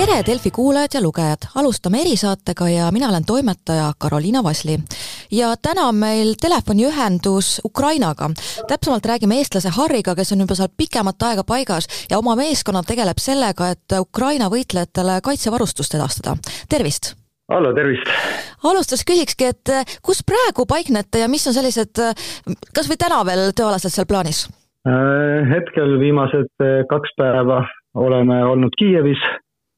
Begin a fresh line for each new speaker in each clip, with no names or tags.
tere, Delfi kuulajad ja lugejad, alustame erisaatega ja mina olen toimetaja Karoliina Vasli. ja täna on meil telefoniühendus Ukrainaga. täpsemalt räägime eestlase Harriga, kes on juba seal pikemat aega paigas ja oma meeskonnal tegeleb sellega, et Ukraina võitlejatele kaitsevarustust edastada. tervist!
hallo, tervist!
alustuseks küsikski, et kus praegu paiknete ja mis on sellised, kas või täna veel tööalaselt seal plaanis?
Äh, hetkel viimased äh, kaks päeva oleme olnud Kiievis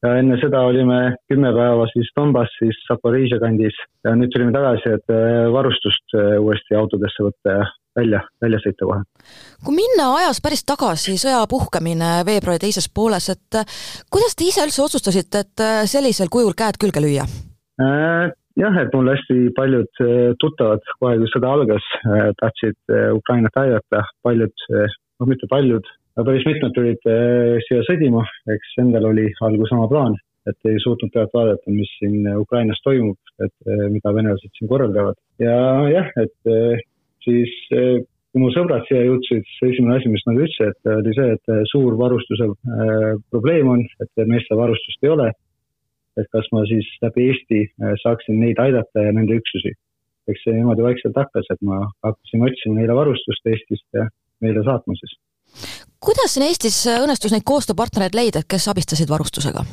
ja enne seda olime kümme päeva siis Donbassis, Zaporižžja kandis ja nüüd tulime tagasi, et äh, varustust äh, uuesti autodesse võtta ja välja, välja sõita kohe.
kui minna ajas päris tagasi, sõja puhkemine veebruari teises pooles, et äh, kuidas te ise üldse otsustasite, et sellisel kujul käed külge lüüa?
jah, et mul hästi paljud tuttavad kohe, kui sõda algas, tahtsid Ukrainat aidata, paljud, noh mitte paljud, päris mitmed tulid äh, siia sõdima, eks endal oli algul sama plaan, et ei suutnud pealt vaadata, mis siin Ukrainas toimub, et äh, mida venelased siin korraldavad. ja jah, et äh, siis kui mu sõbrad siia jõudsid, siis esimene asi, mis nad ütlesid, oli see, et suur varustuse probleem on, et meeste varustust ei ole. et kas ma siis läbi Eesti saaksin neid aidata ja nende üksusi. eks see niimoodi vaikselt hakkas, et ma hakkasin otsima neile varustust Eestist ja meile saatma siis
kuidas siin Eestis õnnestus neid koostööpartnereid leida, kes abistasid varustusega?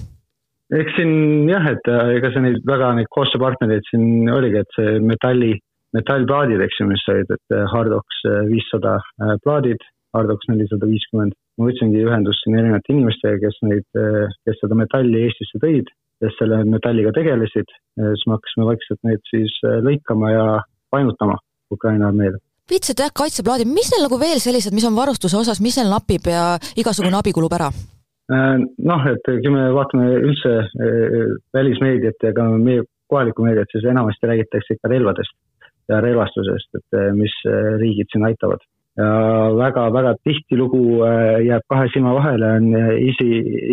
eks siin jah, et äh, ega see neid väga neid koostööpartnereid siin oligi, et see metalli, metallplaadid, eks ju, mis olid, et äh, Hardox äh, viissada plaadid, Hardox nelisada viiskümmend. ma võtsingi ühendust siin erinevate inimestega, kes neid, kes seda metalli Eestisse tõid, kes selle metalliga tegelesid, siis me hakkasime vaikselt neid siis lõikama ja painutama Ukraina armeele
viitsite jah, kaitseplaadid, mis neil nagu veel sellised, mis on varustuse osas, mis neil napib ja igasugune abi kulub ära?
Äh, noh, et kui me vaatame üldse äh, välismeediat ja ka meie kohalikku meediat, siis enamasti räägitakse ikka relvadest ja relvastusest, et äh, mis riigid siin aitavad. ja väga-väga tihtilugu jääb kahe silma vahele, on isi,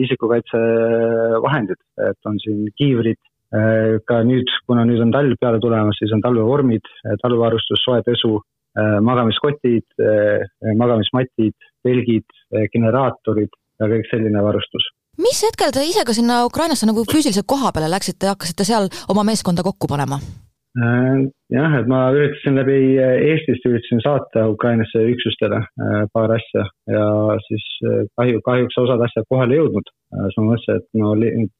isikukaitsevahendid, et on siin kiivrid, ka nüüd, kuna nüüd on talv peale tulemas, siis on talvevormid, talvevarustus, soe pesu Äh, magamiskotid, äh, magamismatid, telgid, äh, generaatorid ja kõik selline varustus.
mis hetkel te ise ka sinna Ukrainasse nagu füüsiliselt koha peale läksite ja hakkasite seal oma meeskonda kokku panema?
Jah, et ma üritasin läbi Eestist üritasin saata Ukrainasse üksustele paar asja ja siis kahju, kahjuks osad asjad kohale ei jõudnud. siis ma mõtlesin, et no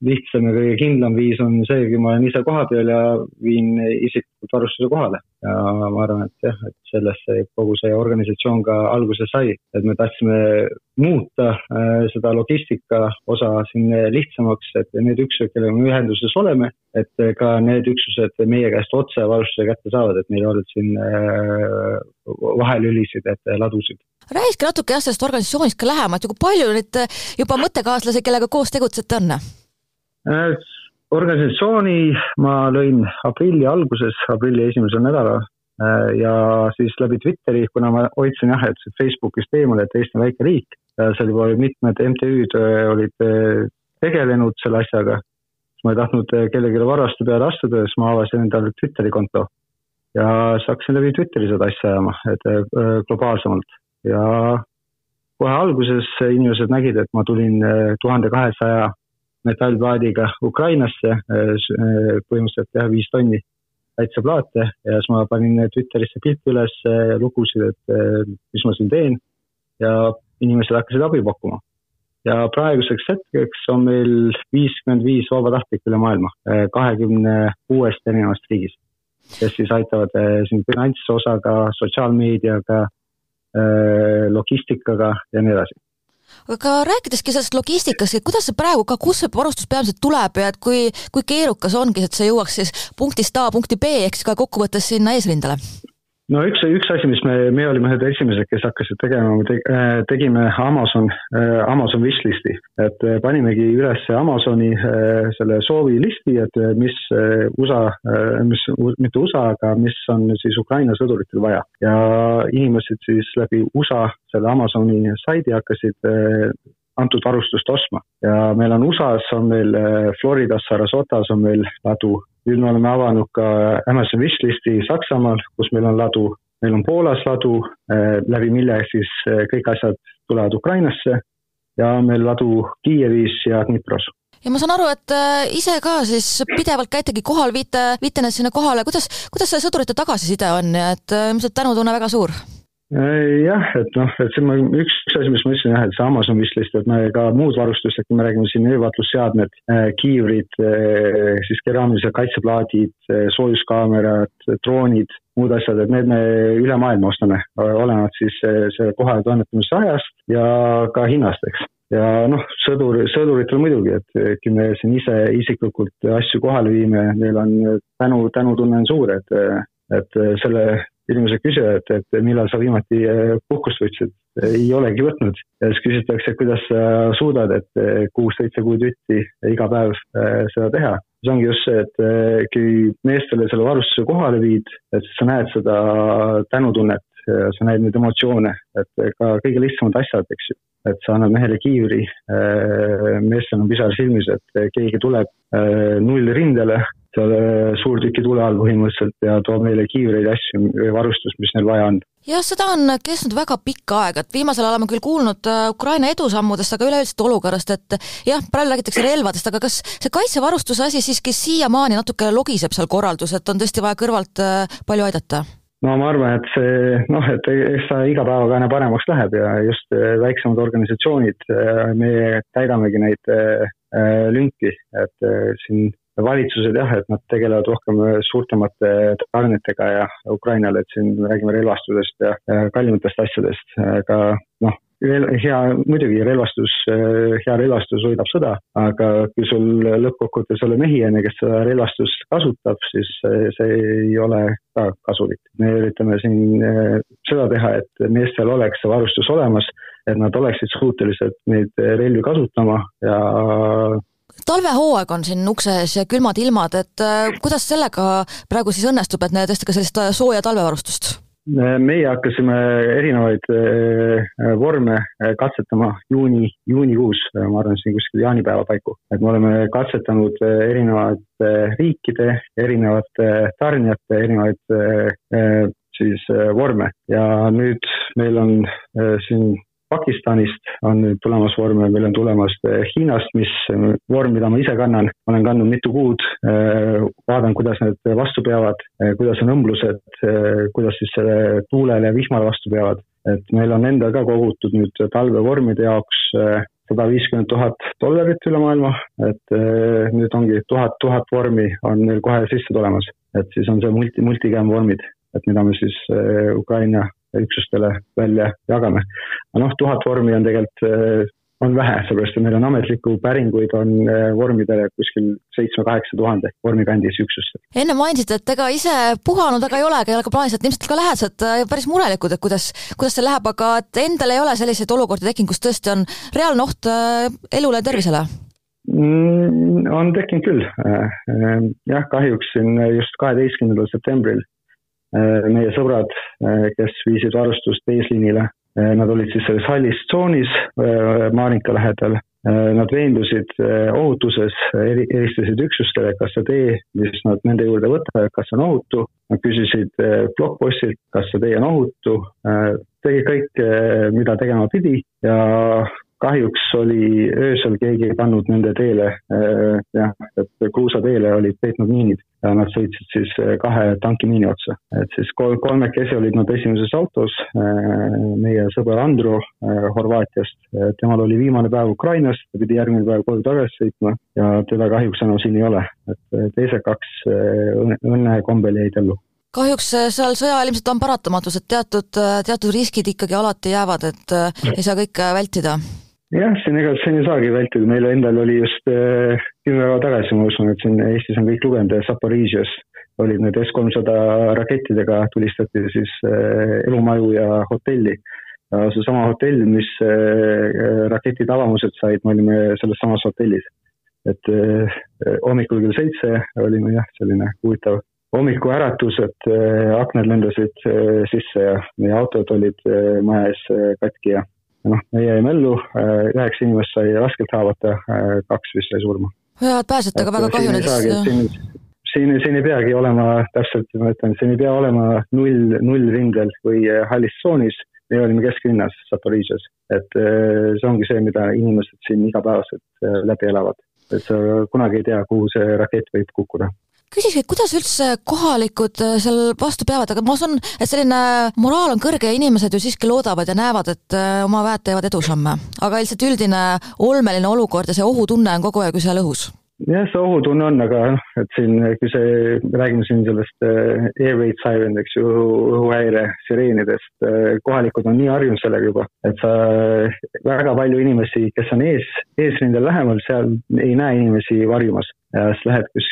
lihtsam ja kõige kindlam viis on see, kui ma olen ise kohapeal ja viin isiklikult varustuse kohale ja ma arvan, et jah, et sellest see kogu see organisatsioon ka alguse sai, et me tahtsime muuta äh, seda logistika osa siin lihtsamaks, et need üksused, kellega me ühenduses oleme, et ka need üksused meie käest otse varustuse kätte saavad, et meil ei olnud siin äh, vahelülisid, et ladusid.
rääkige natuke jah, sellest organisatsioonist ka lähemalt kui palju nüüd juba mõttekaaslasi, kellega koos tegutsete, on?
Äh, organisatsiooni ma lõin aprilli alguses, aprilli esimesel nädalal äh, ja siis läbi Twitteri, kuna ma hoidsin jah, et Facebookist eemale, et Eesti on väike riik, seal juba mitmed MTÜ-d äh, olid äh, tegelenud selle asjaga, siis ma ei tahtnud kellelegi varaste peale astuda, siis ma avasin endale Twitteri konto. Ja hakkasin läbi Twitteri seda asja ajama, et globaalsemalt. Ja kohe alguses inimesed nägid, et ma tulin tuhande kahesaja metallplaadiga Ukrainasse, äh, äh, põhimõtteliselt jah, viis tonni kaitseplaate ja siis ma panin Twitterisse pilti üles, lugusid, et äh, mis ma siin teen. Ja inimesed hakkasid abi pakkuma. ja praeguseks hetkeks on meil viiskümmend viis vabatahtlikku üle maailma, kahekümne kuuest erinevast riigist, kes siis aitavad siin finantsosaga, sotsiaalmeediaga, logistikaga ja nii edasi
aga rääkideski sellest logistikast, et kuidas see praegu ka, kust see varustus peamiselt tuleb ja et kui, kui keerukas ongi, et see jõuaks siis punktist A punkti B ehk siis ka kokkuvõttes sinna eesrindele?
No üks, üks asi, mis me, me olime ühed esimesed, kes hakkasid tegema, me te, äh, tegime Amazon, äh, Amazon wishlist'i, et äh, panimegi üles Amazoni selle soovilisti, et mis USA, mis, mitte USA, aga mis on siis Ukraina sõduritel vaja. ja inimesed siis läbi USA selle Amazoni saidi hakkasid antud varustust ostma ja meil on USA-s, on meil Floridas, Sarasotas on meil ladu nüüd me oleme avanud ka Amazon Wishlisti Saksamaal, kus meil on ladu, meil on Poolas ladu, eh, läbi mille siis eh, kõik asjad tulevad Ukrainasse ja meil ladu Kiievis ja Dnipros.
ja ma saan aru, et äh, ise ka siis pidevalt käitegi kohal, viite, viite need sinna kohale, kuidas, kuidas see sõdurite tagasiside on et ilmselt tänutunne väga suur?
Jah, et noh, et see on üks, üks asi, mis ma ütlesin jah, et see Amazon wishlist, et me ka muud varustust, et kui me räägime siin öövaatlusseadmed, kiivrid, siis keraamilised kaitseplaadid, soojuskaamerad, droonid, muud asjad, et need me üle maailma ostame, olenevalt siis see kohale toimetamise ajast ja ka hinnast, eks. Ja noh, sõdur, sõduritel muidugi, et kui me siin ise isiklikult asju kohale viime, neil on tänu, tänutunne on suur, et, et selle inimese küsija, et, et millal sa viimati puhkust võtsid, ei olegi võtnud. ja siis küsitakse, kuidas sa suudad, et kuus-seitse kuud jutti iga päev äh, seda teha. see ongi just see, et kui meestele selle varustuse kohale viid, et sa näed seda tänutunnet, sa näed neid emotsioone, et ka kõige lihtsamad asjad, eks ju et sa annad mehele kiivri, meestel on pisar silmis, et keegi tuleb äh, nullrindele, seal suurtüki tule all põhimõtteliselt ja toob meile kiivreid, asju varustust, mis neil vaja on.
jah, seda on kestnud väga pikka aega, et viimasel ajal oleme küll kuulnud äh, Ukraina edusammudest, aga üleüldiselt olukorrast, et jah, praegu räägitakse relvadest, aga kas see kaitsevarustuse asi siiski siiamaani natuke logiseb seal korraldus, et on tõesti vaja kõrvalt palju aidata?
no ma arvan, et see noh, et eks ta iga päevaga aina paremaks läheb ja just äh, väiksemad organisatsioonid, äh, meie täidamegi neid äh, lünki, et siin valitsused jah, et nad tegelevad rohkem suurtemate tarnetega ja Ukrainale, et siin me räägime relvastusest ja kallimatest asjadest, aga noh, hea, muidugi relvastus, hea relvastus võidab sõda, aga kui sul lõppkokkuvõttes ei ole mehi, on ju, kes seda relvastust kasutab, siis see ei ole ka kasulik. me üritame siin seda teha, et meestel oleks see varustus olemas, et nad oleksid suutelised neid relvi kasutama ja
talvehooaeg on siin ukse ees ja külmad ilmad, et eh, kuidas sellega praegu siis õnnestub, et tõesti ka sellist sooja talvevarustust?
meie hakkasime erinevaid äh, vorme äh, katsetama juuni, juunikuus, ma arvan, siin kuskil jaanipäeva paiku. et me oleme katsetanud äh, erinevate riikide, erinevate tarnijate erinevaid siis vorme ja nüüd meil on siin Pakistanist on nüüd tulemas vorme, meil on tulemas eh, Hiinast, mis eh, vorm, mida ma ise kannan, olen kandnud mitu kuud, eh, vaatan, kuidas need vastu peavad, kuidas on õmblused, kuidas siis selle tuulele ja vihmale vastu peavad. et meil on endal ka kogutud nüüd talvevormide jaoks sada viiskümmend tuhat dollarit üle maailma, et nüüd ongi tuhat, tuhat vormi on meil kohe sisse tulemas, et siis on see multi, multicam vormid, et mida me siis Ukraina üksustele välja jagame. aga noh, tuhat vormi on tegelikult, äh, on vähe, sellepärast et meil on ametlikku päringuid on äh, vormidele kuskil seitsme-kaheksa tuhande vormi kandis üksustel.
enne mainisite, et ega ise puhanud väga ei olegi, ei ole ka plaanis, et ilmselt ka lähedased äh, päris murelikud, et kuidas, kuidas see läheb, aga et endal ei ole selliseid olukordi tekkinud, kus tõesti on reaalne oht elule ja tervisele?
Mm, on tekkinud küll. jah, kahjuks siin just kaheteistkümnendal septembril meie sõbrad, äh, kes viisid varustust eesliinile, äh, nad olid siis selles hallis tsoonis Maarinka lähedal. Nad veendusid ohutuses, helistasid üksustele, kas see tee, mis nad nende juurde võtavad, kas see on ohutu. Nad küsisid blokkpostilt, kas see tee on ohutu. tegi kõik, mida tegema pidi ja kahjuks oli öösel keegi pannud nende teele äh, jah, et kruusateele olid peetnud miinid ja nad sõitsid siis äh, kahe tankimiini otsa. et siis kol-, kolmekesi olid nad esimeses autos, äh, meie sõber Andro Horvaatiast, temal oli viimane päev Ukrainas, ta pidi järgmine päev koju tagasi sõitma ja teda kahjuks enam siin ei ole, et teised kaks õnne kombel jäid ellu.
Kahjuks seal sõja ajal ilmselt on paratamatus, et teatud, teatud riskid ikkagi alati jäävad, et ei saa kõike vältida
jah, siin ega siin ei saagi vältida, meil endal oli just äh, kümme päeva tagasi, ma usun, et siin Eestis on kõik lugenud, Zaporižios olid need S-kolmsada rakettidega, tulistati siis äh, elumaju ja hotelli. seesama hotell, mis äh, raketid avamused said, me olime selles samas hotellis. et hommikul kell seitse olime jah, selline huvitav hommikuäratus, et aknad lendasid sisse ja meie autod olid maja ees katki ja noh, meie jäime ellu, äh, üheksa inimest sai raskelt haavata, äh, kaks vist sai surma.
ja, et pääsete aga väga kahju nendest.
siin, siin ei peagi olema, täpselt ma ütlen, siin ei pea olema null, nullrindel või äh, hallis tsoonis, me olime kesklinnas Zaporižias, et see ongi see, mida inimesed siin igapäevaselt läbi elavad et sa kunagi ei tea, kuhu see rakett võib kukkuda
küsikski, kuidas üldse kohalikud äh, seal vastu peavad, aga ma usun, et selline moraal on kõrge ja inimesed ju siiski loodavad ja näevad, et äh, oma väed teevad edusamme. aga lihtsalt üldine olmeline olukord ja see ohutunne on kogu aeg ju seal õhus
jah, see ohutunne on, aga noh, et siin, kui see, räägime siin sellest äh, air raid siren, eks ju, õhuhäire sireenidest, äh, kohalikud on nii harjunud sellega juba, et sa, väga palju inimesi, kes on ees, eesrindel lähemal, seal ei näe inimesi varjumas. ja siis lähed kus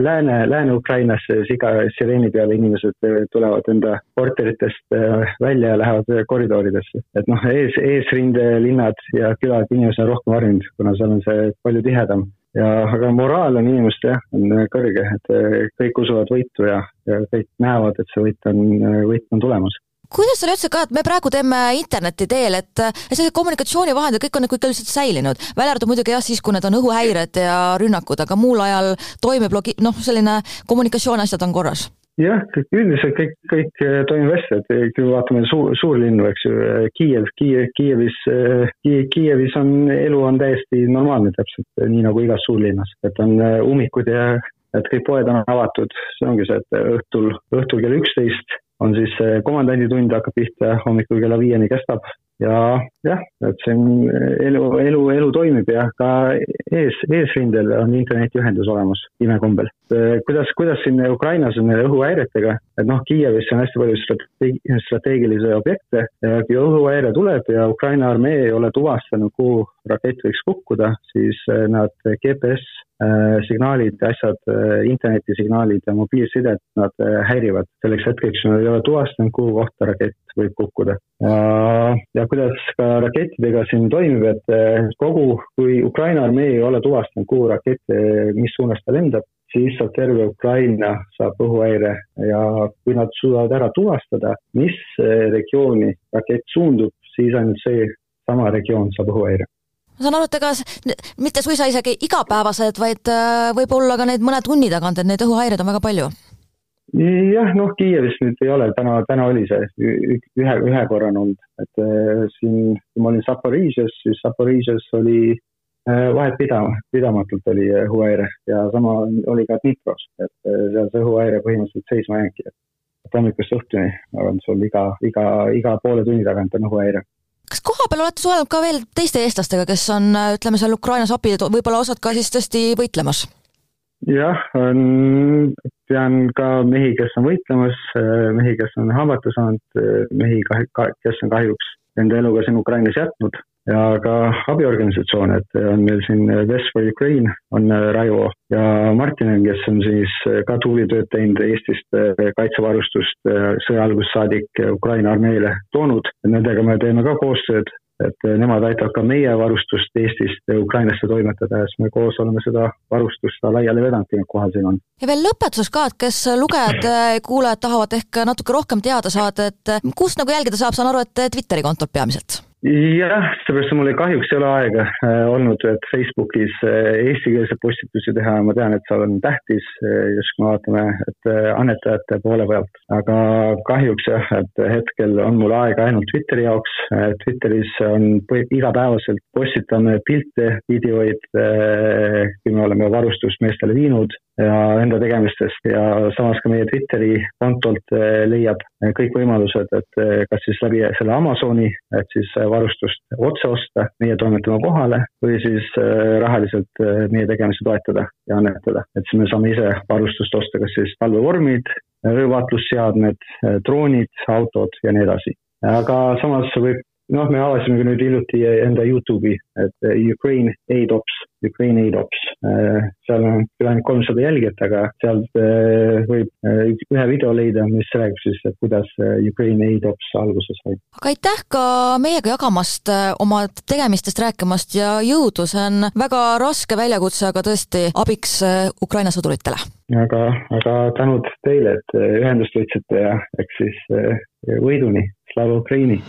lääne, Lääne-Ukrainasse, siis iga sireeni peale inimesed tulevad enda korteritest välja ja lähevad koridoridesse. et noh, ees, eesrindelinnad ja külad, inimesed on rohkem harjunud, kuna seal on see palju tihedam ja aga moraal on inimestel jah, on äh, kõrge, et äh, kõik usuvad võitu ja, ja kõik näevad, et see võit on, äh, võit on tulemas.
Kuidas selle üldse ka, et me praegu teeme interneti teel, et sellised kommunikatsioonivahendid, kõik on nagu ikka lihtsalt säilinud, välja arvatud muidugi jah, siis kui need on õhuhäired ja rünnakud, aga muul ajal toimib logi-, noh, selline kommunikatsiooniasjad on korras
jah, üldiselt kõik, kõik äh, toimib hästi, et äh, kui me vaatame suur, suurlinnu, eks ju, äh, Kiiev, Kiiev, Kiievis, Kiievis on, elu on täiesti normaalne täpselt, nii nagu igas suurlinnas, et on ummikud ja et kõik poed on avatud, see ongi see, et õhtul, õhtul kell üksteist on siis komandanditund hakkab pihta, hommikul kella viieni kestab ja jah, et see on elu, elu, elu toimib ja ka ees, eesrindel on internetiühendus olemas imekombel. kuidas, kuidas siin Ukrainas on õhuhäiretega, et noh, Kiievis on hästi palju strateeg-, strateegilisi objekte kui õhuhäire tuleb ja Ukraina armee ei ole tuvastanud, kuhu rakett võiks kukkuda, siis nad GPS signaalid, asjad, internetisignaalid ja mobiilsidet, nad häirivad selleks hetkeks, nad ei ole tuvastanud, kuhu kohta rakett võib kukkuda. ja, ja kuidas ka rakettidega siin toimib, et kogu, kui Ukraina armee ei ole tuvastanud, kuhu rakett, mis suunas ta lendab, siis saab terve Ukraina saab õhuhäire ja kui nad suudavad ära tuvastada, mis regiooni rakett suundub, siis ainult see sama regioon saab õhuhäire
ma saan aru, et ega mitte suisa isegi igapäevased, vaid võib-olla ka need mõne tunni tagant, et neid õhuhäireid on väga palju?
Jah, noh, Kiievis nüüd ei ole, täna, täna oli see ühe, ühe korra on olnud, et äh, siin, kui ma olin Zaporižžjas, siis Zaporižžjas oli äh, vahet pidama, pidamatult oli õhuhäire ja sama oli ka Dnipros, et äh, seal see õhuhäire põhimõtteliselt seisma jäänudki, et hommikust õhtuni on sul iga, iga, iga poole tunni tagant on õhuhäire
kas kohapeal olete suhelnud ka veel teiste eestlastega, kes on, ütleme seal Ukrainas abi, võib-olla osad ka siis tõesti võitlemas?
jah, on, tean ka mehi, kes on võitlemas, mehi, kes on haavata saanud, mehi, kes on kahjuks enda eluga siin Ukrainas jätnud ja ka abiorganisatsioone, et on meil siin West for Ukraine on Raivo ja Martinen, kes on siis ka tuulitööd teinud Eestist kaitsevarustust sõja algusest saadik Ukraina armeele toonud. Nendega me teeme ka koostööd, et nemad aitavad ka meie varustust Eestist Ukrainasse toimetada ja siis me koos oleme seda varustust laiali vedanud, kui nad kohal siin on.
ja veel lõpetuseks ka, et kes lugejad, kuulajad tahavad ehk natuke rohkem teada saada, et kust nagu jälgida saab, saan aru, et Twitteri kontolt peamiselt
jah, seepärast mul kahjuks ei ole aega äh, olnud, et Facebookis äh, eestikeelseid postitusi teha, ma tean, et seal on tähtis äh, just kui me vaatame, et annetajate poole pealt, aga kahjuks jah, et hetkel on mul aega ainult Twitteri jaoks, Twitteris on igapäevaselt postitame pilte, videoid, kui me oleme varustust meestele viinud ja enda tegemistest ja samas ka meie Twitteri kontolt leiab kõik võimalused, et kas siis läbi selle Amazoni, et siis varustust otse osta, meie toimetame kohale või siis rahaliselt meie tegemisi toetada ja annetada, et siis me saame ise varustust osta, kas siis talvevormid, öövaatlusseadmed, droonid, autod ja nii edasi. aga samas võib noh, me avasime nüüd hiljuti enda Youtube'i, et Ukraine Aid Ops, Ukraine Aid Ops. seal on küll ainult kolmsada jälgijat, aga sealt võib ühe video leida, mis räägib siis, et kuidas Ukraine Aid Ops alguse sai.
aga aitäh ka meiega jagamast oma tegemistest rääkimast ja jõudu, see on väga raske väljakutse, aga tõesti abiks Ukraina sõduritele.
aga, aga tänud teile, et ühendust võtsite ja eks siis võiduni, Slava Ukraini!